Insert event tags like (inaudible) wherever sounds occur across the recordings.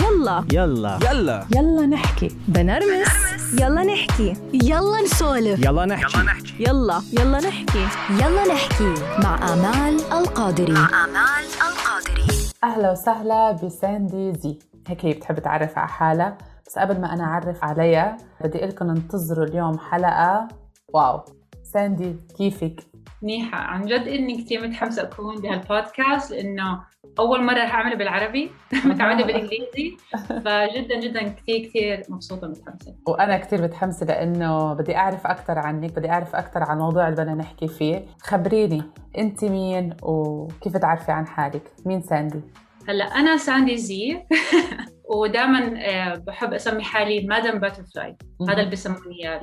يلا. يلا. يلا. يلا نحكي. بنرمس. يلا نحكي. يلا نسولف. يلا نحكي. يلا يلا. نحكي. يلا نحكي. مع آمال القادري. آمال القادري. أهلا وسهلا بساندي زي. هيك هي بتحب تعرف على حالها. بس قبل ما أنا أعرف عليها بدي لكم انتظروا اليوم حلقة. واو. ساندي كيفك؟ منيحة عن جد إني كثير متحمسة أكون بهالبودكاست لأنه أول مرة رح أعمله بالعربي متعودة (laughs) بالإنجليزي فجدا جدا كثير كثير مبسوطة ومتحمسة وأنا كتير متحمسة لأنه بدي أعرف أكثر عنك بدي أعرف أكثر عن الموضوع اللي بدنا نحكي فيه خبريني أنت مين وكيف تعرفي عن حالك؟ مين ساندي؟ هلأ أنا ساندي زي (laughs) ودائما بحب أسمي حالي مادام باترفلاي هذا اللي بسموني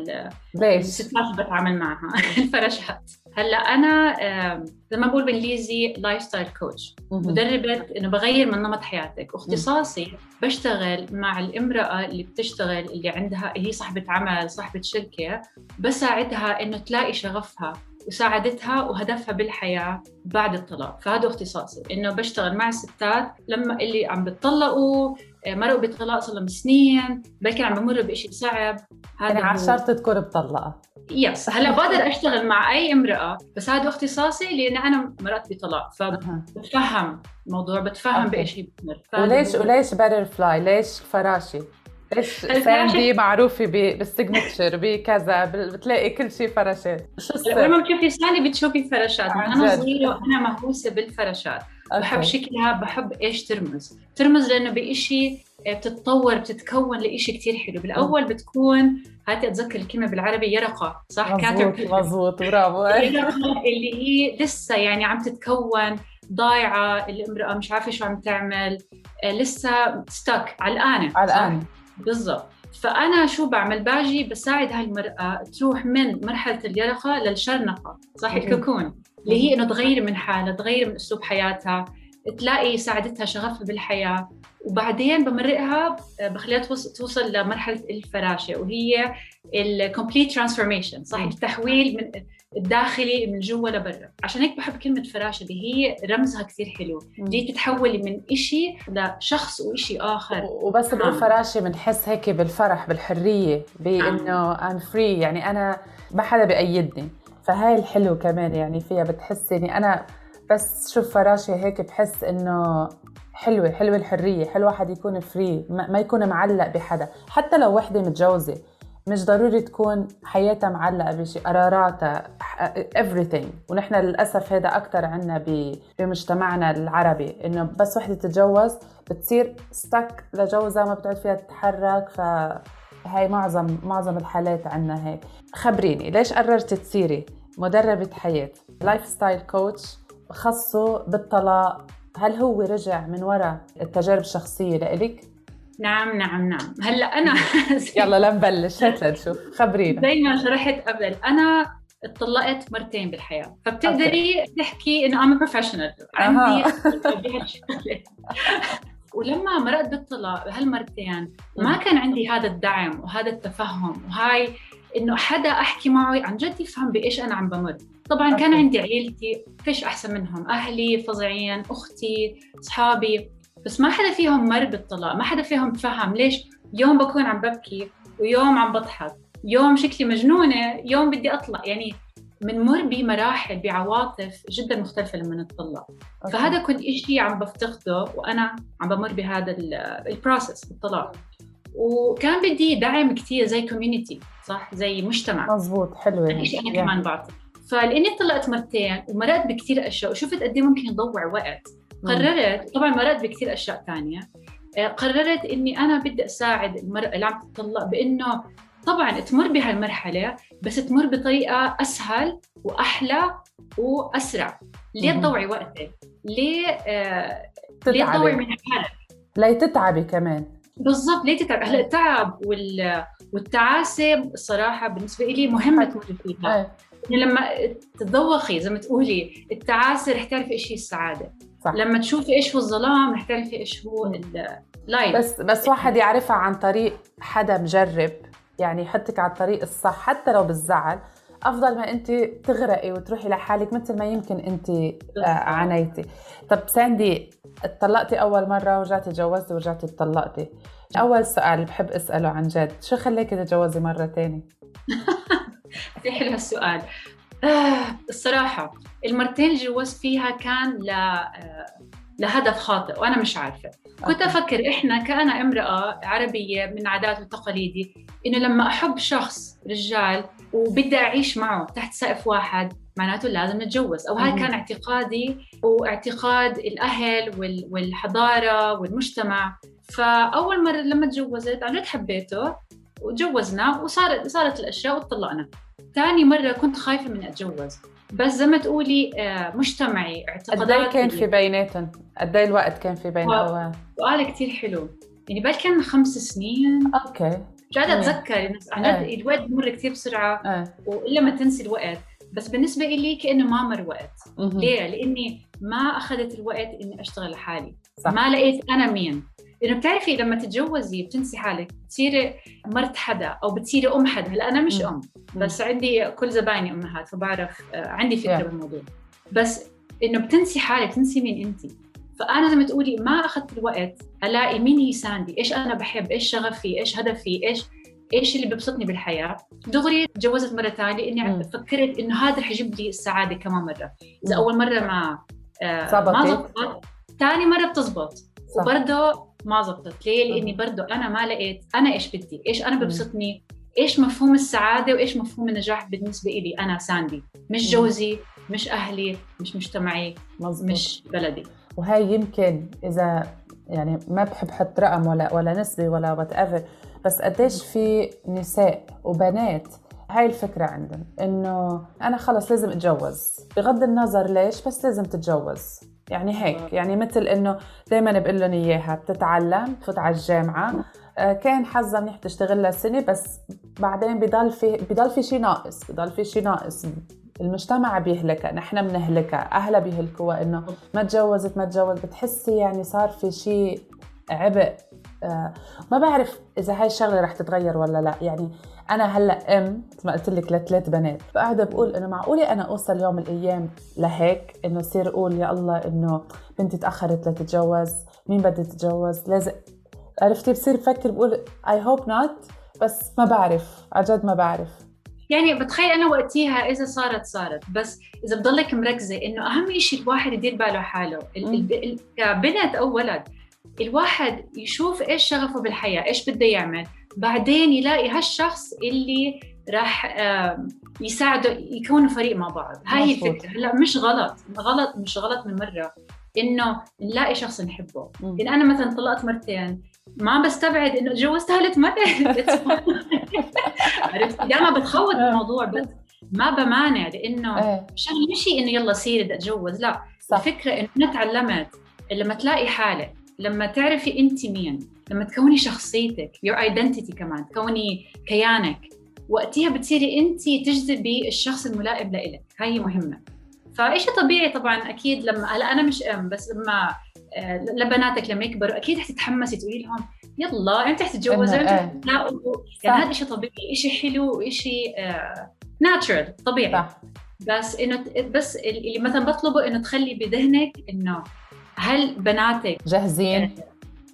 ليش؟ الستات اللي بتعامل معها. (laughs) الفراشات. هلأ آه، زي ما بقول بالإنجليزي lifestyle coach مدربة إنه بغير من نمط حياتك. واختصاصي بشتغل مع الإمرأة اللي بتشتغل اللي عندها هي صاحبة عمل صاحبة شركة. بساعدها إنه تلاقي شغفها وسعادتها وهدفها بالحياة بعد الطلاق. فهذا اختصاصي. إنه بشتغل مع الستات لما اللي عم بتطلقوا آه، مرقوا بطلاق صار لهم سنين بلكن عم بمروا بشيء صعب. يعني هذا هو- عشرت تكون مطلقة yes هلأ بقدر أشتغل مع أي امرأة بس هذا اختصاصي لأن أنا مرقت بطلاق فبتفهم الموضوع بتفهم. بايش هي بتمر. فهذا وليش وليش butterfly؟ ليش فراشة؟ ليش (laughs) ساندي معروفة ب- بال signature بكذا بتلاقي كل شيء فراشات. شو لما؟ بتشوفي ثاني بتشوفي فراشات. أنا. صغيرة وأنا مهووسة بالفراشات. بحب. شكلها بحب إيش ترمز ترمز لأنه بإشي بتتطور بتتكون لإشي كتير حلو بالأول بتكون هاتي أتذكر الكلمة بالعربي يرقة صح caterpillar. مزبوط برافو (laughs) اللي هي لسه يعني عم تتكون ضايعة الامرأة مش عارفة شو عم تعمل آه، لسه ستك على صح؟ الآن بالضبط فأنا شو بعمل؟ باجي بساعد هاي المراه تروح من مرحلة اليرقة للشرنقة صح. الكوكون. اللي هي إنه تغير من حالها تغير من أسلوب حياتها تلاقي سعادتها شغفها بالحياة. وبعدين بمرقها آه، بخليها توص- توصل لمرحلة الفراشة وهي ال complete transformation صح. التحويل من الداخلي من جوا لبرا عشان هيك بحب كلمة فراشه اللي هي رمزها كثير حلو. دي تتحولي من إشي لشخص وإشي آخر. وبس بقول نعم. فراشة بنحس هيك بالفرح بالحرية بإنه I'm free. يعني أنا ما حدا بأيدني فهاي الحلو كمان يعني فيها بتحس يعني أنا بس شوف فراشة هيك بحس إنه حلوة حلوة الحرية حلو واحد يكون فري ما ما يكون معلق بحدا. حتى لو وحدة متجوزة. مش ضروري تكون حياتها معلقة بشيء قراراتها everything. ونحن للأسف هذا عنا ب- بمجتمعنا العربي إنه بس وحدة تتجوز بتصير ستك لجوزها ما بتعرف فيها تتحرك. فهاي معظم معظم الحالات عنا هيك. خبريني ليش قررتي تصيري مدربة حياة؟ lifestyle coach خصه بالطلاق. هل هو رجع من وراء التجارب الشخصية لإلك؟ نعم نعم نعم. هلأ أنا (laughs) يلا لنبلش هات لنشوف خبرينا. زي ما شرحت قبل أنا اتطلقت مرتين بالحياة. فبتقدري تحكي إنه أنا professional عندي. (laughs) ولما مرقت بالطلاق بهالمرتين ما كان عندي هذا الدعم وهذا التفهم. وهاي إنه حدا أحكي معه عن جد يفهم بإيش أنا عم بمر. طبعا كان أوكي. عندي عيلتي فيش أحسن منهم. أهلي فظيعين أختي أصحابي. بس ما حدا فيهم مر بالطلاق ما حدا فيهم تفهم ليش يوم بكون عم ببكي ويوم عم بضحك يوم شكلي مجنونة يوم بدي أطلع يعني بنمر بمراحل بعواطف جدا مختلفة لما نتطلق. فهذا كل شيء عم بفتقده وأنا عم بمر بهذا ال process بالطلاق وكان بدي دعم كثير زي community صح زي مجتمع مزبوط حلوة الشيء أنا يعني. كمان بعطي فلإني طلقت مرتين ومرقت بكثير أشياء وشفت قد إيه ممكن يضوع وقت. قررت طبعا مرقت بكثير أشياء ثانية آه، قررت إني أنا بدي أساعد المراه اللي عم تتطلق بإنه طبعا تمر بهالمرحلة بس تمر بطريقة أسهل وأحلى وأسرع. ليه. تضوعي وقتك؟ ليه آه ليه تضوعي من حالك؟ لا تتعبي كمان. بالضبط ليه تتعب؟ هلا التعب وال والتعاسة الصراحه بالنسبة لي مهمة تمر فيها إيه، يعني لما تتذوقي زي ما تقولي التعاسة رح تعرفي إيش هي السعادة. صح. لما تشوفي إيش هو الظلام رح تعرفي إيش هو اللايت بس بس واحد يعرفها عن طريق حدا مجرب يعني يحطك على الطريق الصح حتى لو بالزعل. أفضل ما أنت تغرقي وتروحي لحالك مثل ما يمكن أنت آه، عانيتي. طب ساندي اتطلقتي أول مرة ورجعتي تجوزتي ورجعتي اتطلقتي. أول سؤال بحب أسأله عن جد شو خليكي تتجوزي مرة ثانية كثير (laughs) حلو هالسؤال آه الصراحة المرتين اللي جوزت فيها كان ل آه، لهدف خاطئ وأنا مش عارفة. كنت أفكر إحنا كأنا امرأة عربية من عادات وتقاليدي إنه لما أحب شخص رجال وبدي أعيش معه تحت سقف واحد معناته لازم نتجوز. أو هاي كان اعتقادي واعتقاد الأهل والحضارة والمجتمع. فأول مرة لما تجوزت عن جد حبيته وتجوزنا وصارت صارت الأشياء وطلقنا ثاني مرة كنت خايفة من أتجوز. بس زي ما تقولي آه، مجتمعي اعتقادات قد كان في بيناتهم؟ قد إيه الوقت كان في بينهم؟ سؤال كثير حلو. يعني بل كان خمس سنين. أوكي. مش قاعدة أتذكر عن جد إيه. الوقت بمر كثير بسرعة أه. وإلا ما تنسي الوقت. بس بالنسبة لي كأنه ما مر وقت. ليه؟ لأني ما أخذت الوقت إني أشتغل لحالي. صح. ما لقيت أنا مين. لأنه بتعرفي لما تتجوزي بتنسي حالك بتصيري مرت حدا أو بتصيري أم حدا. هلأ أنا مش أم بس عندي كل زبايني امهات فبعرف آه، عندي فكرة بالموضوع. بس إنه بتنسي حالك تنسي مين انت. فأنا زي ما تقولي ما أخذت الوقت ألاقي مين هي ساندي إيش أنا بحب إيش شغفي إيش هدفي إيش إيش اللي بيبسطني بالحياة. دغري تجوزت مرة ثانية إني فكرت إنه هذا رح يجيب لي السعاده كمان مرة. إذا أول مرة ما آه ما زبطت ثاني مرة بتزبط. وبرضه ما زبطت. ليه؟ لأني برضه أنا ما لقيت أنا إيش بدي، إيش أنا ببسطني، إيش مفهوم السعادة وإيش مفهوم النجاح بالنسبة لي أنا ساندي، مش جوزي، مش أهلي، مش مجتمعي، مزبوط. مش بلدي. وهي يمكن إذا يعني ما بحب حط رقم ولا ولا نسبة ولا whatever بس قديش في نساء وبنات. هاي الفكرة عندهم إنه أنا خلص لازم أتجوز. بغض النظر ليش بس لازم تتجوز. يعني هيك. يعني مثل إنه دائما بقول لهم إياها بتتعلم بتفوت على الجامعة. آه، كان حظها منيح تشتغل لها سنة بس بعدين بضل في بضل في شيء ناقص بضل في شيء ناقص. المجتمع بيهلكها نحن بنهلكها أهلها بيهلكوها إنه ما تجوزت ما تجوزت. بتحسي يعني صار في شيء عبء. آه ما بعرف إذا هاي الشغلة رح تتغير ولا لا. يعني أنا هلأ أم مثل ما قلت لك لثلاث بنات. فقاعدة بقول إنه معقولة أنا أوصل يوم من الأيام لهيك؟ إنه صير أقول يا الله إنه بنتي تأخرت لتتجوز مين بدها تتجوز؟ لازم عرفتي؟ بصير بفكر بقول اي هوب نوت بس ما بعرف عن جد ما بعرف. يعني بتخيل أنا وقتيها إذا صارت صارت بس إذا بضلك مركزة إنه أهم شيء الواحد يدير باله حاله. كبنت أو ولد الواحد يشوف إيش شغفه بالحياة إيش بده يعمل. بعدين يلاقي هالشخص اللي راح يساعده يكونوا فريق مع بعض. هاي هي الفكرة. هلأ مش غلط. غلط مش غلط من مرة. إنه نلاقي شخص نحبه. يعني أنا مثلا طلقت مرتين. ما بستبعد إنه تجوزت ثالث مرة. (laughs) عرفت؟ دائما بتخوض آه. الموضوع بس ما بمانع. لإنه. شغله مش إنه يلا سيري بدي أتجوز. لا. صح. الفكرة إنه أنا تعلمت. لما تلاقي حالك لما تعرفي أنت مين لما تكوني شخصيتك your identity كمان تكوني كيانك وقتها بتصيري انت تجذبي الشخص الملائم لإلك. هاي مهمة. فإشي طبيعي طبعا أكيد لما هلا أنا مش أم بس لما آه، لبناتك لما يكبروا أكيد حتتحمسي تقولي لهم يلا انت حتتجوزوا انت إيه. يعني هذا شيء طبيعي شيء حلو شيء ناتشرال آه، طبيعي. صح. بس إنه بس اللي مثلا بطلبه إنه تخلي بذهنك إنه هل بناتك جاهزين؟ آه،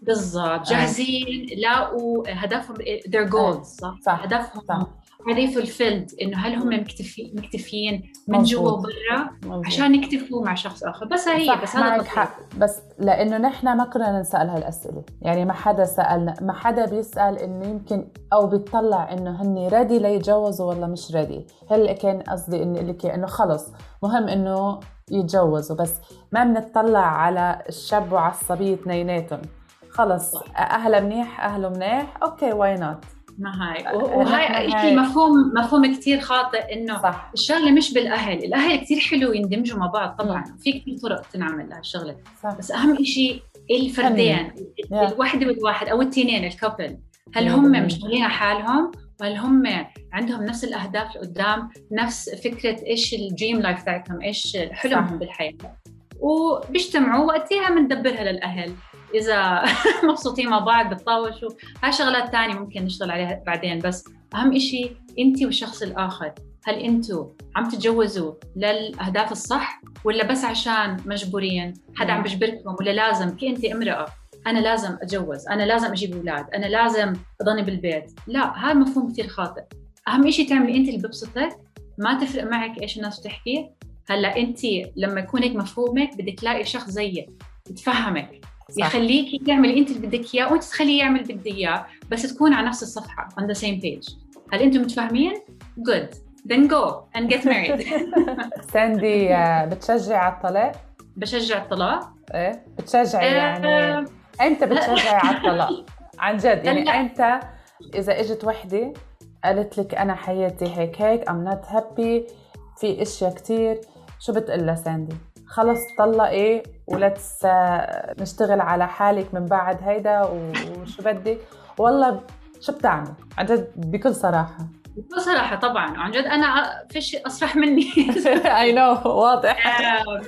بالضبط. آه. جاهزين لاقوا هدفهم their goals صح, صح. هدفهم صح. fulfilled إنه هل هم مكتفي مكتفيين من جوا وبرا عشان يكتفوا مع شخص آخر؟ بس هي بس هذا حق. بس لأنه نحن ما كنا نسأل هالأسئلة. يعني ما حدا سألنا ما حدا بيسأل إنه يمكن أو بيطلع إنه هن ready ليتجوزوا ولا مش ready هل كان قصدي اني لك إنه خلص. مهم إنه يتجوزوا. بس ما بنطلع على الشاب وعلى الصبيه اثنيناتهم. خلص. اهلها منيح اهله منيح. okay why not ما هاي. وهاي شيء مفهوم مفهوم كثير خاطئ إنه صح. الشغلة مش بالأهل، الأهل كثير حلو يندمجوا مع بعض طبعا. في كثير طرق تنعمل لهالشغله بس أهم شيء الفردين الوحدة والواحد أو التنين ال couple هل هم مشغولين على حالهم؟ وهل هم عندهم نفس الأهداف لقدام؟ نفس فكرة إيش ال dream life تاعتهم إيش حلمهم بالحياة؟ وبيجتمعوا وقتها بندبرها للأهل. إذا (laughs) مبسوطين مع بعض بتطاوشوا. هاي شغلات ثانية ممكن نشتغل عليها بعدين بس أهم شيء انت والشخص الآخر. هل أنتم عم تتجوزوا للأهداف الصح ولا بس عشان مجبورين؟ حدا عم بيجبركم ولا لازم؟ كي انت امرأة. أنا لازم أتجوز. أنا لازم أجيب أولاد. أنا لازم أضلني بالبيت. لا هذا مفهوم كثير خاطئ. أهم شيء تعملي انت اللي ببسطك ما تفرق معك إيش الناس بتحكي. هلأ انت لما يكون هيك مفهومك بدك تلاقي شخص زيك يتفهمك. يخليكي تعملي انت اللي بدك اياه وانت تخليه يعمل اللي بدك اياه بس تكون على نفس الصفحة on the same page هل أنتم متفاهمين؟ good then go and get married (laughs) ساندي آه، بتشجعي على الطلاق؟ بشجع الطلاق إيه بتشجعي يعني آه، إمتى بتشجعي على الطلاق؟ (laughs) عن جد يعني. إمتى إذا إجت وحدة قالت لك أنا حياتي هيك هيك I'm not happy في إشياء كتير شو بتقول لها ساندي؟ خلص طلقي و let's نشتغل على حالك من بعد هيدا وشو بدك والله شو بتعمل؟ عن جد بكل صراحة. بصراحة طبعا. عن جد أنا فيش أصرح مني. (laughs) I know واضح. (laughs) آه،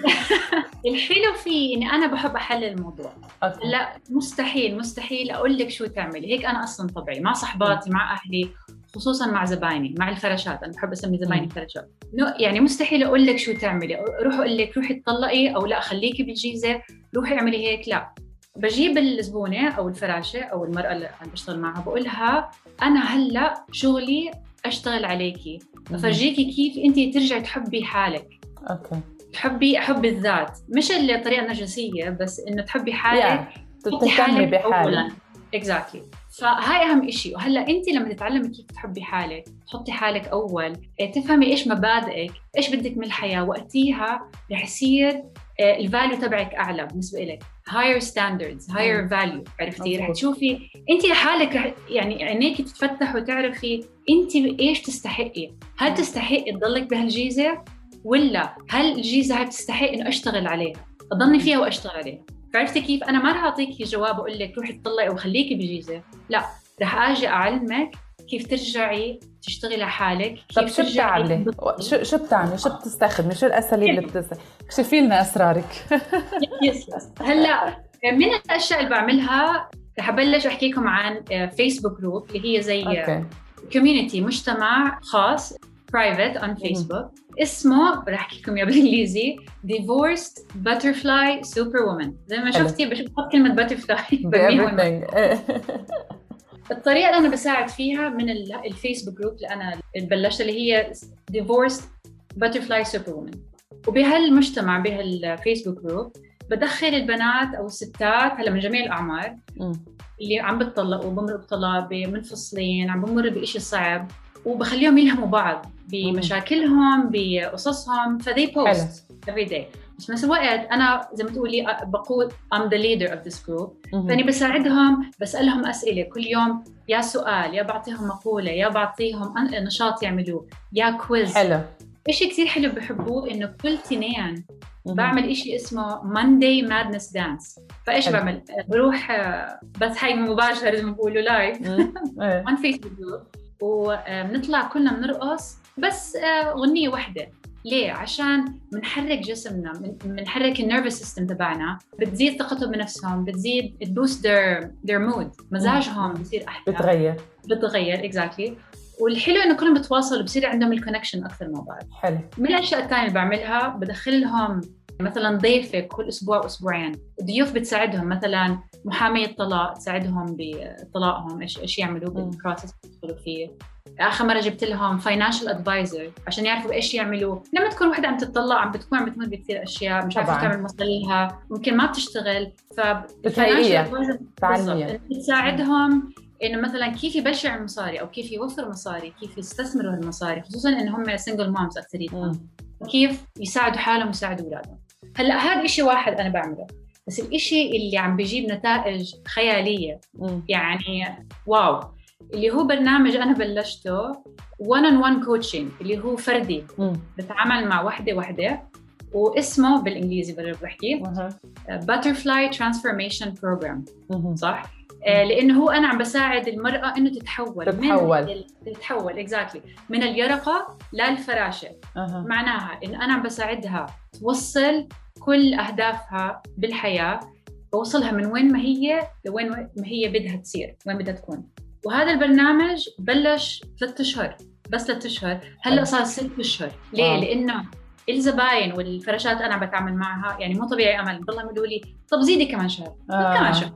الحلو فيه إني أنا بحب أحلل الموضوع. okay. لا مستحيل مستحيل أقول لك شو تعملي. هيك أنا أصلا طبعي مع صحباتي مع أهلي. خصوصا مع زبايني مع الفراشات أنا بحب أسمي زبايني. فراشات يعني مستحيل أقول لك شو تعملي روح أقول لك روحي تطلقي أو لا خليكي بالجيزة روحي اعملي هيك لا. بجيب الزبونة أو الفراشة أو المرأة اللي عم بشتغل معها بقول لها أنا هلأ شغلي أشتغل عليكي. بفرجيكي كيف أنت ترجعي تحبي حالك. أوكي. تحبي حب الذات. مش الطريقة النرجسيه بس إنه تحبي حالك تحطي تهتمي حالك بحالك. اولا. exactly فهاي أهم شيء وهلأ أنت لما تتعلمي كيف تحبي حالك تحطي حالك أول إيه، تفهمي إيش مبادئك إيش بدك من الحياة وقتها رح يصير ال value تبعك أعلى بالنسبة لك higher standards higher value عرفتي؟ رح. تشوفي أنت لحالك رح يعني عينيك تتفتح وتعرفي أنت إيش تستحقي. هل تستحقي تضلك بهالجيزة؟ ولا هل الجيزة هاي بتستحق إنه أشتغل عليها؟ أضلني فيها وأشتغل عليها. فعرفتي كيف أنا ما رح اعطيكي جواب أقول لك روحي تطلعي وخليكي بجيزة لا رح آجي أعلمك كيف ترجعي تشتغلي على حالك كيف طب شو بتعملي؟ شو شو بتعملي؟ شو بتستخدمي؟ شو الأساليب اللي بتستخدمي؟ اكشفي لنا أسرارك (laughs) yes yes هلا من الأشياء اللي بعملها رح أبلش أحكي لكم عن فيسبوك group اللي هي زي okay community مجتمع خاص private on فيسبوك اسمه رح أحكي لكم إياه بالإنجليزي Divorced Butterfly Superwoman زي ما. شفتي بحط كلمة إيه. (laughs) الطريقة اللي أنا بساعد فيها من ال- الفيسبوك group اللي أنا بلشت اللي هي Divorced Butterfly Superwoman وبهالمجتمع بهالفيسبوك group بدخل البنات أو الستات هلا من جميع الأعمار مم. اللي عم بتطلقوا بمروا بطلاق منفصلين عم بمر بشيء صعب وبخليهم يلهموا بعض بمشاكلهم بقصصهم. فدي post every day. بس بنفس الوقت أنا زي ما تقولي بقول I'm the leader of this group. مم. فاني بساعدهم بسألهم أسئلة. كل يوم يا سؤال يا بعطيهم مقولة يا بعطيهم نشاط يعملوه يا quiz حلو. شيء كثير حلو بحبوه إنه كل تنين. بعمل إشي اسمه Monday Madness Dance. فإيش. بعمل؟ بروح آه، بس هاي مباشر زي ما بقولوا live (laughs) on فيسبوك group وبنطلع كلنا بنرقص بس آه، غنية واحدة ليه؟ عشان بنحرك جسمنا من- بنحرك ال nervous system تبعنا بتزيد ثقتهم بنفسهم بتزيد boost their their mood. مزاجهم بصير أحلى. بتغير. بتغير exactly والحلو إنه كلهم بتواصلوا بصير عندهم ال connection أكثر مع بعض. حلو. من الأشياء الثانية اللي بعملها بدخلهم مثلا ضيفه كل أسبوع أسبوعين ضيوف بتساعدهم مثلا محاميه طلاق تساعدهم بطلاقهم إيش إيش يعملوا. بال process يدخلوا فيه آخر مرة جبت لهم financial advisor عشان يعرفوا إيش يعملوا لما تكون وحدة عم تطلق عم بتكون عم بتمر بكثير أشياء مش عارفة. تعمل مصاريها ممكن ما بتشتغل ف. بتساعدهم إنه مثلا كيف على المصاري أو كيف يوفروا مصاري كيف يستثمروا هالمصاري خصوصا إن هم single moms أكثريتهم. وكيف يساعدوا حالهم ويساعدوا أولادهم هلا هذا إشي واحد أنا بعمله بس الإشي اللي عم بيجيب نتائج خيالية مم. يعني واو اللي هو برنامج أنا بلشته one on one coaching اللي هو فردي مم. بتعامل مع وحدة وحدة واسمه بالإنجليزي بجرب بحكي Transformation Program مهم. صح؟ آه، لأنه هو أنا عم بساعد المرأة إنه تتحول تتحول. من تتحول اكزاكتلي من اليرقة للفراشة أها. معناها انه أنا عم بساعدها توصل كل أهدافها بالحياة بوصلها من وين ما هي لوين ما هي بدها تصير وين بدها تكون وهذا البرنامج بلش ثلاثة أشهر بس ثلاث أشهر هلأ صار ست أشهر ليه؟ واو. لأنه الزباين والفراشات أنا بتعامل معها يعني مو طبيعي أمل بضلهم يقولوا لي طب زيدي كمان شهر آه. كمان شهر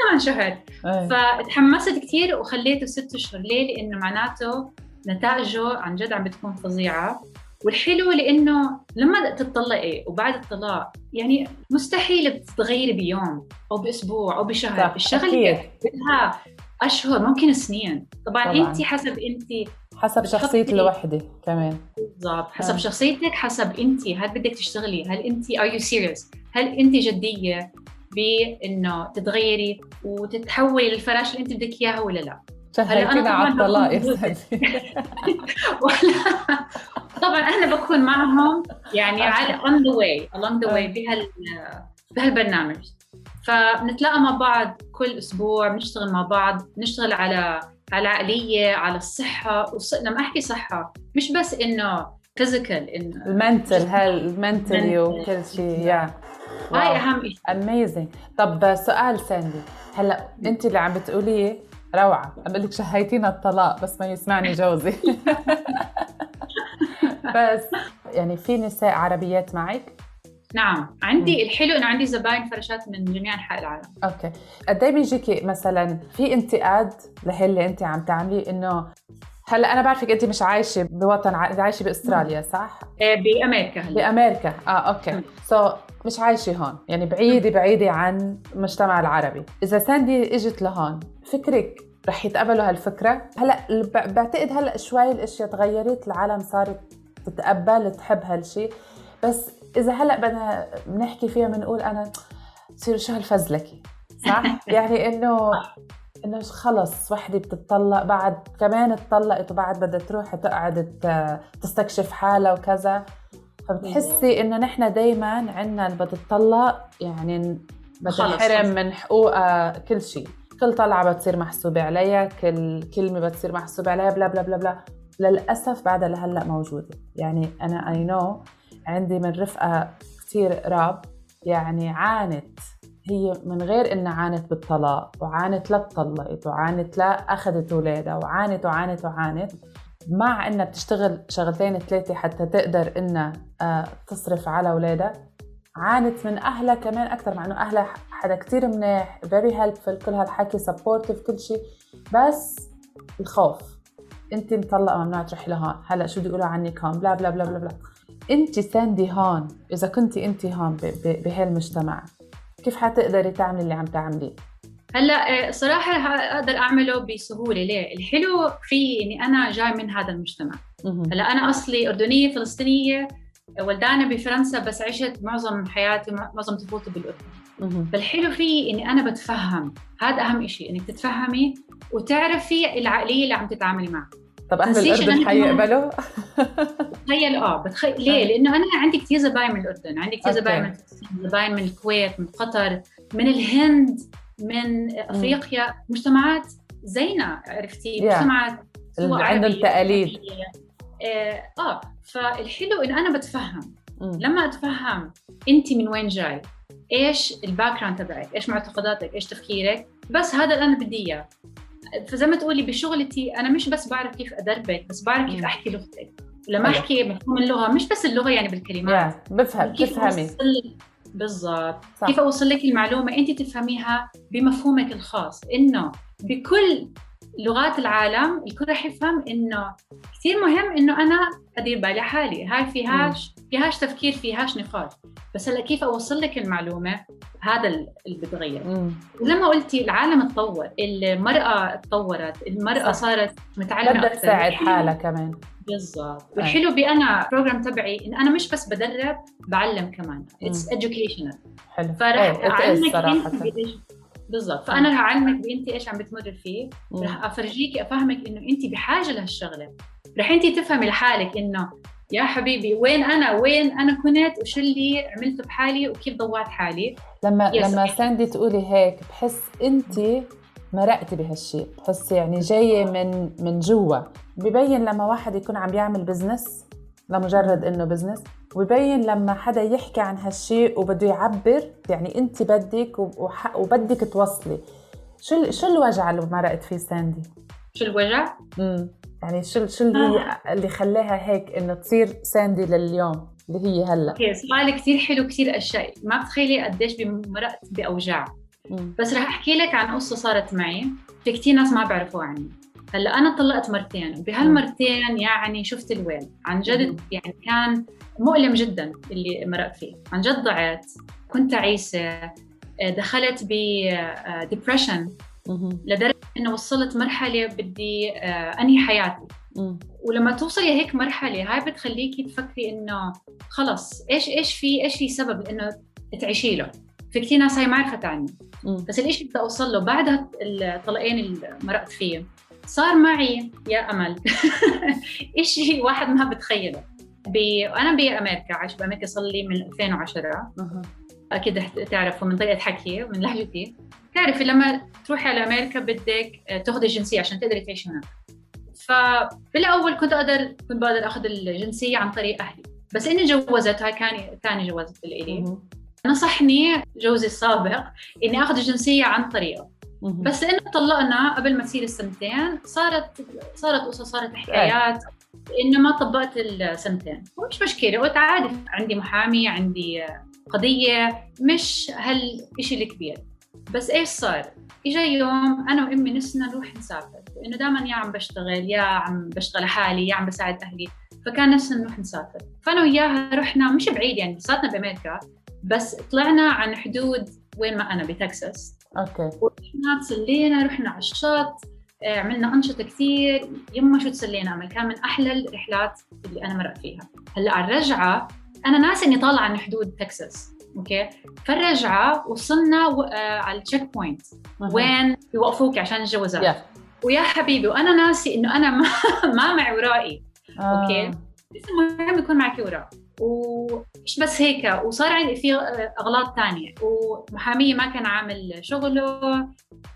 كمان شهر. إيه. فتحمست كثير وخليته ست أشهر. ليه؟ لأنه معناته نتائجه عن جد عم بتكون فظيعة. والحلو لأنه لما تطلقي وبعد الطلاق يعني مستحيل تتغيري بيوم أو بأسبوع أو بشهر. صح، الشغلة. بدها أشهر ممكن سنين. طبعا, طبعاً. انت حسب انت حسب شخصية الوحدة كمان. بالضبط. حسب آه. شخصيتك حسب انت هل بدك تشتغلي؟ هل انت are you serious هل انت جدية؟ بإنه تتغيري وتتحولي للفراش اللي انت بدك اياه ولا لا. شهيتينا طبعاً على الطلاق (laughs) طبعا إحنا بكون معهم يعني على on the way along the way آه. بهال بهالبرنامج. فبنتلاقى مع بعض كل أسبوع بنشتغل مع بعض بنشتغل على على العقلية على الصحة. وص... لما أحكي صحة مش بس إنه فيزيكال إنه المنتل هالمنتلي Mental. وكل شيء يا هاي أهم شيء amazing طب سؤال ساندي هلأ أنت اللي عم بتقوليه روعة. عم بقول لك شهيتينا الطلاق بس ما يسمعني جوزي. (laughs) بس يعني في نساء عربيات معك؟ نعم. عندي الحلو إنه عندي زباين فراشات من جميع أنحاء العالم. okay. قد إيه بيجيكي مثلا في انتقاد لهاللي أنت عم تعملي إنه هلا أنا بعرفك انت مش عايشة بوطن عايشة بأستراليا صح؟ آه، بأمريكا هلا. بأمريكا. آه okay. سو so, مش عايشة هون. يعني بعيدة بعيدة عن المجتمع العربي. إذا ساندي إجت لهون فكرك رح يتقبلوا هالفكرة؟ هلا بعتقد هلا شوي الأشياء تغيرت العالم صارت تتقبل تحب هالشيء بس إذا هلا بدنا بنحكي فيها بنقول أنا تصير شغل فزلكي صح؟ (laughs) يعني إنه إنه خلص وحدة بتطلق بعد كمان اتطلقت وبعد بدها تروح تقعد تستكشف حالها وكذا. فبتحسي إنه نحن دائما عندنا اللي بتطلق يعني بتنحرم. من حقوقها كل شيء. كل طلعة بتصير محسوبة عليها كل كلمة بتصير محسوبة عليها بلا بلا بلا بلا. للأسف بعدها لهلأ موجودة. يعني أنا اي نو عندي من رفقة كثير قراب يعني عانت هي من غير إنها عانت بالطلاق وعانت لا اتطلقت وعانت لا أخذت اولادها وعانت وعانت وعانت مع إنها بتشتغل شغلتين ثلاثة حتى تقدر إنها آه، تصرف على اولادها عانت من أهلها كمان أكثر مع إنه أهلها حدا كثير منيح very helpful كل هالحكي supportive كل شيء بس الخوف. أنت مطلقة ممنوع تروحي لهون. هلأ شو بده يقولوا عنك هون blah blah blah blah blah أنت ساندي هون. إذا كنتي أنت هون بهالمجتمع. كيف حتقدري تعملي اللي عم تعمليه هلا آه، صراحة أقدر أعمله بسهولة ليه؟ الحلو في إني أنا جاي من هذا المجتمع. هلا أنا أصلي أردنية فلسطينية ولدانه بفرنسا بس عشت معظم حياتي معظم طفولتي بالأردن مهم. فالحلو فيه إني أنا بتفهم هذا أهم شيء إنك تتفهمي وتعرفي العقلية اللي عم تتعاملي معها طب أهل أنا- حيقبلوا (laughs) تخيل آه بتخيل (laughs) ليه؟ لأنه أنا عندي كثير زباين من الأردن، عندي كثير. زباين من فلسطين، زباين من الكويت، من قطر، من الهند، من أفريقيا، مجتمعات زينا عرفتي؟ Yeah. مجتمعات عندهم تقاليد. آه, آه فالحلو انه أنا بتفهم مم. لما أتفهم انت من وين جاي إيش ال background تبعك إيش معتقداتك إيش تفكيرك بس هذا اللي أنا بدي إياه فزي ما تقولي بشغلتي أنا مش بس بعرف كيف ادربك بس بعرف كيف. أحكي لغتك ولما. أحكي مفهوم اللغة مش بس اللغة يعني بالكلمات يا بفهم كيف تفهمي أوصل بالضبط. كيف أوصل لك المعلومة أنت تفهميها بمفهومك الخاص إنه بكل لغات العالم الكل رح يفهم إنه كثير مهم إنه أنا أدير بالي حالي. هاي فيهاش فيهاش تفكير فيهاش نقاش. بس هلا كيف أوصل لك المعلومة؟ هذا اللي بتغير. ما قلتي العالم تطور المرأة تطورت المرأة صح. صارت متعلمة بدها تساعد حالها كمان. بالضبط. والحلو بأنا program تبعي إن أنا مش بس بدرب بعلم كمان. it's educational. حلو. is أعلمك بالضبط. فأنا رح اعلمك بانت إيش عم بتمر فيه. رح أفرجيكي أفهمك إنه أنت بحاجة لهالشغلة. رح أنت تفهمي لحالك إنه يا حبيبي وين أنا؟ وين أنا كنت؟ وشو اللي عملته بحالي؟ وكيف ضوعت حالي؟ لما. لما ساندي تقولي هيك بحس أنت مرقتي بهالشيء بحس يعني جاية من من جوا. ببين لما واحد يكون عم يعمل بزنس لمجرد إنه business وببين لما حدا يحكي عن هالشيء وبده يعبر يعني انت بدك وبدك توصلي. شو شو الوجع اللي مرقت فيه ساندي؟ شو الوجع؟ امم يعني شو شو اللي هي اللي خلاها هيك إنه تصير ساندي لليوم اللي هي هلأ؟ okay سؤال كثير حلو كثير أشياء. ما بتخيلي قديش مرقت بأوجاع. مم. بس رح أحكي لك عن قصة صارت معي. في كثير ناس ما بيعرفوها عني. هلا أنا طلقت مرتين وبهالمرتين يعني شفت الويل عن. جد يعني كان مؤلم جدا اللي مرقت فيه عن جد ضعت كنت تعيسه آه، دخلت ب depression مهم. لدرجة إنه وصلت مرحلة بدي آه، أنهي حياتي. ولما توصلي هيك مرحلة هاي بتخليكي تفكري إنه خلص إيش إيش في إيش في سبب إنه تعيشي له في كثير ناس هاي ما عرفت عني. بس الإشي بدي أوصل له بعد الطلقين اللي مرقت فيه صار معي يا أمل. (laughs) إشي واحد ما بتخيله. ب... أنا بأمريكا عايش بأمريكا صار لي من 2010 مهم. أكيد تعرفوا من طريقة حكي ومن لهجتي بتعرفي لما تروحي على أمريكا بدك تأخذي الجنسية عشان تقدري تعيشي هناك. فبالاول كنت أقدر كنت بقدر أخذ الجنسية عن طريق أهلي. بس إني جوزت هاي كان ثاني جواز لإلي مهم. نصحني جوزي السابق إني أخذ الجنسية عن طريقه. بس لأنه طلقنا قبل ما تصير السنتين صارت صارت قصص صارت حكايات إنه ما طبقت السنتين. ومش مشكلة قلت عادي عندي محامي عندي قضية مش هالشيء الكبير. بس إيش صار؟ اجى يوم أنا وأمي نسنا نروح نسافر لأنه دائما يا عم بشتغل يا عم بشتغل لحالي يا عم بساعد أهلي. فكان نفسنا نروح نسافر. فأنا وياها رحنا مش بعيد يعني لساتنا بأمريكا بس طلعنا عن حدود وين ما أنا بتكساس. أوكي. ورحنا تسلينا رحنا على الشط آه، عملنا أنشطة كثير. يما شو تسلينا أمل كان من أحلى الرحلات اللي أنا مرقت فيها. هلأ على الرجعة أنا ناسي إني طالعة عن حدود تكساس أوكي؟ فالرجعة وصلنا و... آه على ال checkpoint. وين؟ بيوقفوك عشان الجوازات يا ويا حبيبي وأنا ناسي إنه أنا ما, (laughs) ما معي وراقي. آه. أوكي. بس المهم يكون معك وراق. ومش بس هيك وصار عندي في أغلاط تانية ومحامية ما كان عامل شغله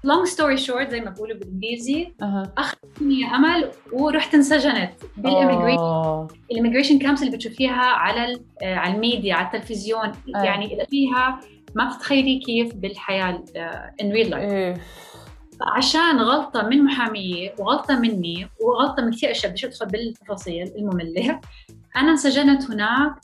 long story short زي ما بقولوا بالإنجليزي. أخذتني أمل ورحت انسجنت بال immigration آه. ال immigration camps اللي بتشوفيها على آه، على الميديا على التلفزيون أي. يعني فيها ما بتتخيلي كيف بالحياة in real life. عشان غلطة من محامية وغلطة مني وغلطة من كثير أشياء بديش أدخل بالتفاصيل المملة أنا انسجنت هناك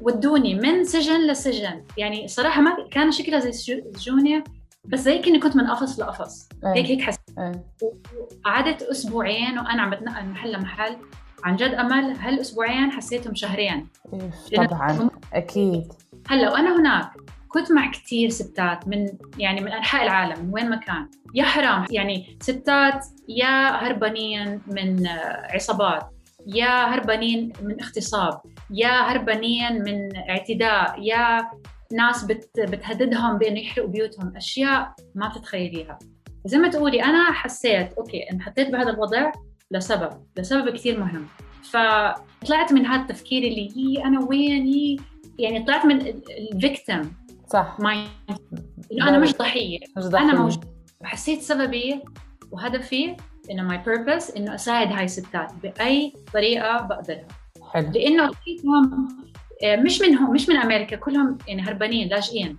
ودوني من سجن لسجن. يعني صراحة ما كان شكلها زي سجو- سجونة بس زي كأني كنت من قفص لقفص. هيك. هيك حسيت. قعدت أسبوعين وأنا عم بتنقل محل. لمحل عن جد أمل هالأسبوعين حسيتهم شهرين. طبعا. أكيد. هلأ وأنا هناك كنت مع كثير ستات من يعني من أنحاء العالم من وين ما كان. يا حرام. يعني ستات يا هربانين من عصابات. يا هربانين من اغتصاب يا هربانين من اعتداء يا ناس بت بتهددهم بانه يحرقوا بيوتهم أشياء ما بتتخيليها زي ما تقولي أنا حسيت أوكي انحطيت بهذا الوضع لسبب لسبب كثير مهم. فطلعت من هذا التفكير اللي هي أنا وين؟ هي يعني طلعت من ال victim. صح. mind إنه أنا مش ضحية. مش أنا ضحية. موجود وحسيت سببي وهدفي إنه my purpose إنه أساعد هاي الستات بأي طريقة بقدرها. حلو. لأنه لقيتهم آه، مش منهم مش من أمريكا كلهم يعني هربانين لاجئين.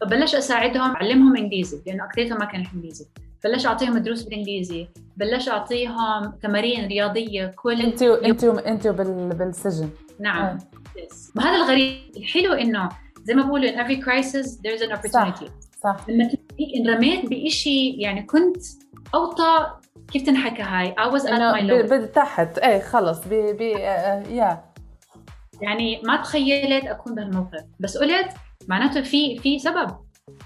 فبلش أساعدهم أعلمهم إنجليزي لأنه أكثريتهم ما كان إنجليزي. بلش أعطيهم دروس بالإنجليزي بلش أعطيهم تمارين رياضية كل أنتوا أنتوا أنتوا بال... بالسجن. نعم. آه. وهذا الغريب الحلو إنه زي ما بقولوا in every crisis there's an opportunity. صح. لما تلاقيك انرميت بشيء يعني كنت أوطى كيف تنحكى هاي؟ I was at my low. تحت. إيه خلص. ب... ب... آه، يا يعني ما تخيلت أكون بهالموقف. بس قلت معناته في في سبب.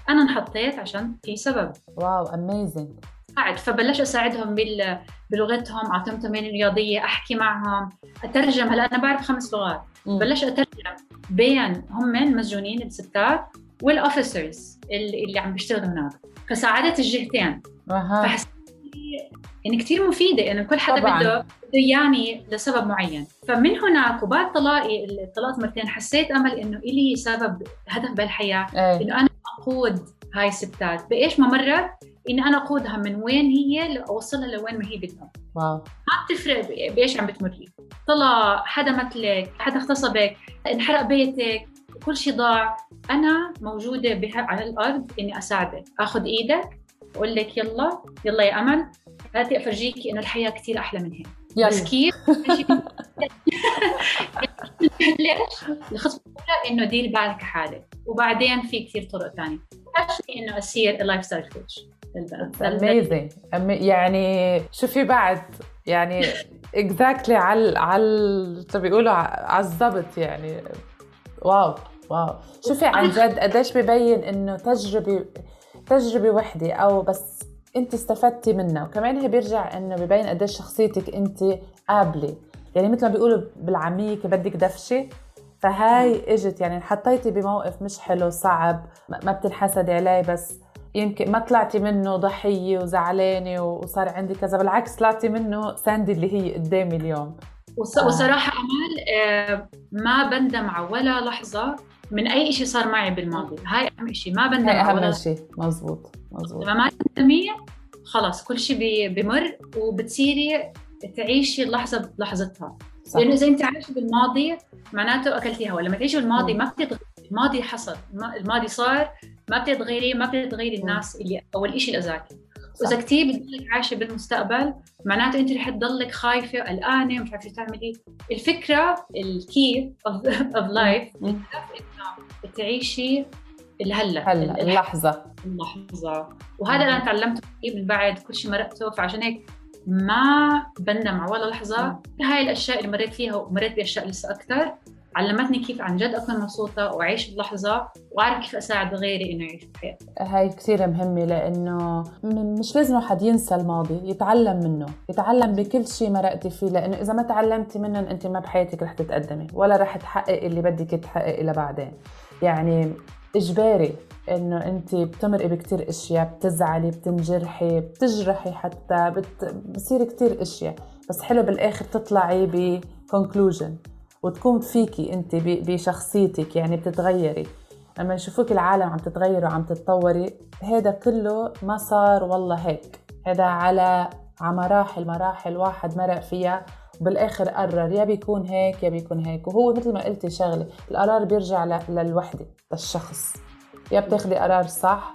أنا انحطيت عشان في سبب. wow amazing قاعد. فبلش أساعدهم بال... بلغتهم أعطيهم تمارين رياضية أحكي معهم أترجم. هلا أنا بعرف خمس لغات. بلش أترجم بين هم مسجونين الستات وال officers اللي, اللي عم بيشتغلوا هناك فساعدت الجهتين. أها. فحسيت يعني كثير مفيدة إنه كل حدا طبعاً. بده بده اياني لسبب معين. فمن هناك وبعد طلاقي اللي طلقت مرتين حسيت أمل إنه إلي سبب هدف بالحياة إيه. إنه أنا أقود هاي الستات. بإيش ما مرت إني أنا أقودها من وين هي لأوصلها لوين ما هي بدها. واو. ما بتفرق بإيش عم بتمري. طلع حدا مثلك حدا اغتصبك انحرق بيتك كل شيء ضاع. أنا موجودة بها على الأرض إني أساعدك. آخذ إيدك واقول لك يلا يلا يا أمل. هاتي أفرجيكي انه الحياة كثير أحلى من هيك. بس كيف؟ (laughs) ليش؟ الخطوه الاولى إنه ديري بالك حالك. وبعدين في كثير طرق ثانية إنه أصير lifestyle coach amazing يعني شوفي بعد. يعني exactly على على بيقولوا على الضبط يعني. wow. wow. شوفي عن جد قديش ببين إنه تجربة تجربة وحدة أو بس أنت استفدتي منها. وكمان هي بيرجع إنه ببين قديش شخصيتك أنت قابلة. يعني مثل ما بيقولوا بالعاميه بدك دفشة. فهاي إجت يعني انحطيتي بموقف مش حلو صعب ما بتنحسدي عليه بس يمكن ما طلعتي منه ضحية وزعلانة وصار عندي كذا بالعكس طلعتي منه ساندي اللي هي قدامي اليوم. وصراحة أمال آه، ما بندم على ولا لحظة من أي شيء صار معي بالماضي. هاي أهم شيء ما بندم هاي أهم شيء مزبوط مزبوط. لما ما تندمي خلص كل شيء بمر وبتصيري تعيشي اللحظه بلحظتها. صح. لأنه إذا أنت عايشة بالماضي معناته اكلتي هوا لما تعيشي بالماضي ما بتتغيري الماضي حصل. الماضي صار ما بتتغيري ما بتتغيري الناس اللي أو الشيء اللي اذاكي وإذا كثير بتضلك عايشة بالمستقبل معناته أنت رح تضلك خايفة قلقانه مش عارفة تعملي. الفكرة ال key of life (laughs) إنه تعيشي الهلا هلأ اللحظة. اللحظة. وهذا اللي أنا تعلمته من بعد كل شيء مرقته فعشان هيك ما بندم على ولا لحظة. هاي الأشياء اللي مريت فيها ومريت بأشياء لسه أكثر. علمتني كيف عن جد أكون مبسوطة وأعيش اللحظه وأعرف كيف أساعد غيري إنه يعيش بحياته هاي كثير مهمة لأنه مش لازم حد ينسى الماضي يتعلم منه يتعلم بكل شيء مرقتي فيه لأنه إذا ما تعلمتي منهم أنت ما بحياتك رح تتقدمي ولا رح تحققي اللي بدك تحققي لبعدين يعني إجباري إنه أنت بتمرقي بكثير أشياء بتزعلي بتنجرحي بتجرحي حتى بت... بصير كثير أشياء. بس حلو بالآخر تطلعي بكونكلوجن وتكون فيكي انت بشخصيتك يعني بتتغيري. لما يشوفوك العالم عم تتغيري وعم تتطوري هذا كله ما صار والله هيك. هذا على على مراحل مراحل واحد مرق فيها وبالآخر قرر يا بيكون هيك يا بيكون هيك. وهو مثل ما قلتي شغلة القرار بيرجع للوحدة للشخص. يا بتاخذي قرار صح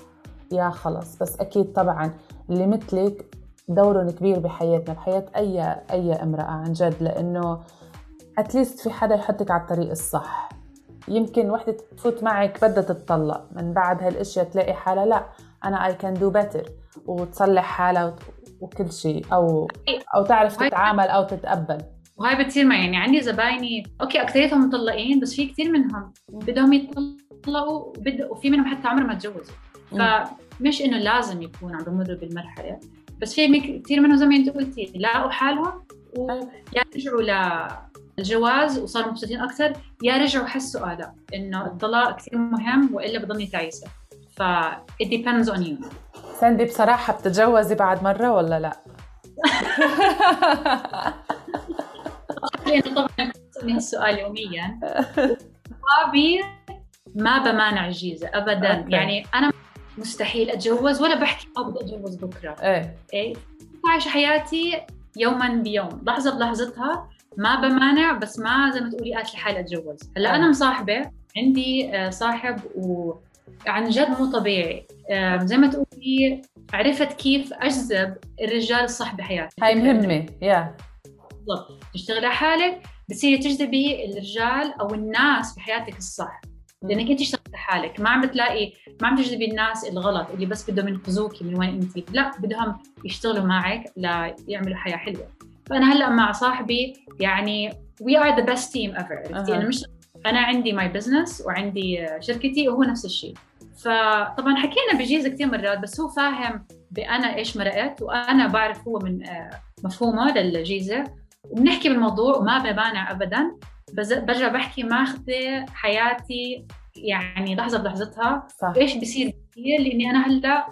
يا خلص. بس أكيد طبعا اللي مثلك دورهم كبير بحياتنا بحياة اي أي امرأة عن جد. لأنه at least في حدا يحطك على الطريق الصح. يمكن وحدة تفوت معك بدها تتطلق. من بعد هالأشياء تلاقي حالها لا أنا I can do better وتصلح حالها وكل شيء. أو أو تعرف تتعامل أو تتقبل. وهاي بتصير معي. يعني عندي زبايني أوكي أكثريتهم مطلقين بس في كثير منهم بدهم يتطلقوا وبد... وفي منهم حتى عمرهم ما تجوزوا فمش إنه لازم يكون عم بمروا بالمرحلة. بس في كثير منهم زي ما أنت قلتي لاقوا حالهم ويا رجعوا الجواز وصاروا مبسوطين أكثر يا رجعوا حسوا لا إنه الطلاق كثير مهم وإلا بضلني تعيسة. ف it depends on you. ساندي بصراحة بتتجوزي بعد مرة ولا لا؟ (laughs) لأنه طبعا من السؤال يوميا. صحابي ما بمانع الجيزة ابدا. أوكي. يعني أنا مستحيل أتجوز ولا بحكي ما بدي أتجوز بكرة. إيه. إيه؟ عايشة حياتي يوما بيوم. لحظة بلحظتها ما بمانع بس ما زي ما تقولي قالت لحالي اتجوز هلأ أنا مصاحبة عندي آه، صاحب وعن جد مو طبيعي. زي ما تقولي عرفت كيف أجذب الرجال الصح بحياتي. هاي مهمة. يا. بالضبط. تشتغلي على حالك بتصيري تجذبي الرجال أو الناس بحياتك الصح. لأنك أنت اشتغلت حالك. ما عم بتلاقي ما عم تجذبي الناس الغلط اللي بس بدهم ينقذوكي من وين انت. لا بدهم يشتغلوا معك ليعملوا حياة حلوة. فأنا هلأ مع صاحبي يعني we are the best team ever عرفتي أنا مش أنا عندي my business وعندي شركتي وهو نفس الشيء. فطبعا حكينا بجيزة كثير مرات بس هو فاهم بأنا إيش مرقت وأنا بعرف هو من آه، مفهومه للجيزة. وبنحكي بالموضوع وما بمانع ابدا بس برجع بحكي ماخذه حياتي يعني لحظة بلحظتها صح. إيش بصير كثير لأني أنا هلأ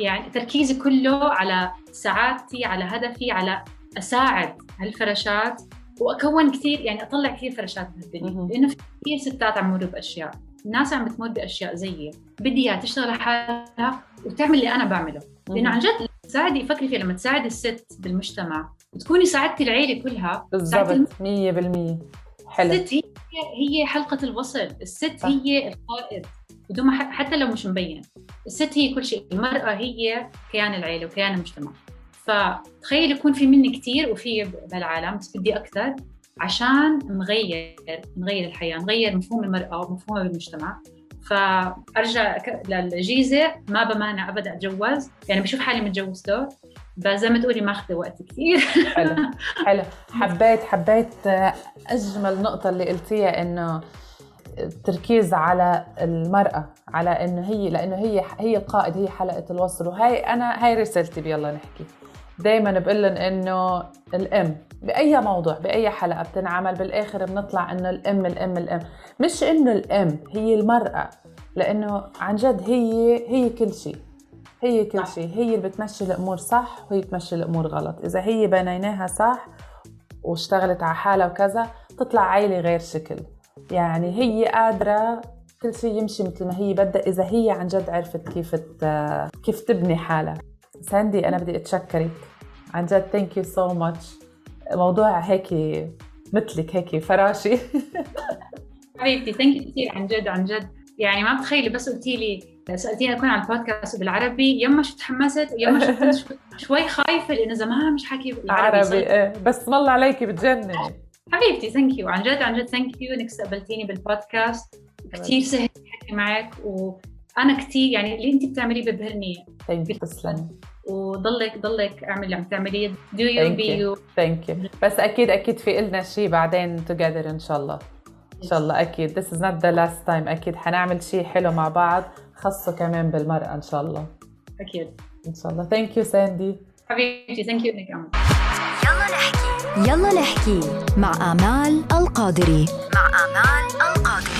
يعني تركيزي كله على سعادتي على هدفي على أساعد هالفراشات وأكون كثير يعني أطلع كثير فراشات بهالدنيا لأنه في كثير ستات عم يمروا بأشياء. الناس عم بتمر بأشياء زيي. بدي إياها تشتغل على حالها وتعمل اللي أنا بعمله. لأنه عن جد تساعدي فكري فيها لما تساعدي الست بالمجتمع وتكوني ساعدتي العيلة كلها. بالضبط. 100% حلو. الست هي هي حلقة الوصل. الست صح. هي القائد. بدون ما حتى لو مش مبين. الست هي كل شيء. المرأة هي كيان العيلة وكيان المجتمع. فتخيل يكون في مني كثير وفي بالعالم بس بدي أكثر عشان نغير نغير الحياة نغير مفهوم المرأة ومفهومها بالمجتمع. فأرجع للجيزة ما بمانع أبدا أتجوز. يعني بشوف حالي متجوز دور بس زي ما تقولي ماخذه وقت كثير حلو. (laughs) حلو. حبيت حبيت أجمل نقطة اللي قلتيها إنه التركيز على المرأة على إنه هي لأنه هي هي القائد هي حلقة الوصل. وهي أنا هاي رسالتي بيلا نحكي. دايما بقول لهم إنه الأم بأي موضوع بأي حلقة بتنعمل بالآخر بنطلع إنه الأم الأم الأم. مش إنه الأم هي المرأة لأنه عن جد هي هي كل شيء. هي كل شيء. هي اللي بتمشي الأمور صح وهي بتمشي الأمور غلط. إذا هي بنيناها صح واشتغلت على حالها وكذا تطلع عيلة غير شكل. يعني هي قادرة كل شيء يمشي مثل ما هي بدها إذا هي عن جد عرفت كيف كيف تبني حالها. ساندي أنا بدي أتشكرك. عن جد thank you so much موضوع هيك مثلك هيك فراشي. (laughs) حبيبتي thank you كثير عن جد عن جد. يعني ما بتخيلي بس قلتي لي سألتيني أكون على البودكاست بالعربي يما شو تحمست يما شو (laughs) شوي خايفة لأنه زمان مش حكي بالعربي عربي إيه. بس والله عليكي بتجنني. حبيبتي thank you عن جد عن جد thank you إنك استقبلتيني بالبودكاست. كثير سهل احكي معك وأنا كثير يعني اللي انت بتعمليه ببهرني thank you تسلمي. وضلك ضلك اعمل اللي عم تعمليه. do you be you thank you بس أكيد أكيد في لنا شيء بعدين together إن شاء الله. إن شاء الله أكيد. This is not the last time. أكيد حنعمل شيء حلو مع بعض. خاصه كمان بالمرأة إن شاء الله. أكيد. إن شاء الله. thank you ساندي حبيبتي thank you انك يلا نحكي. يلا نحكي مع آمال القادري. مع آمال القادري.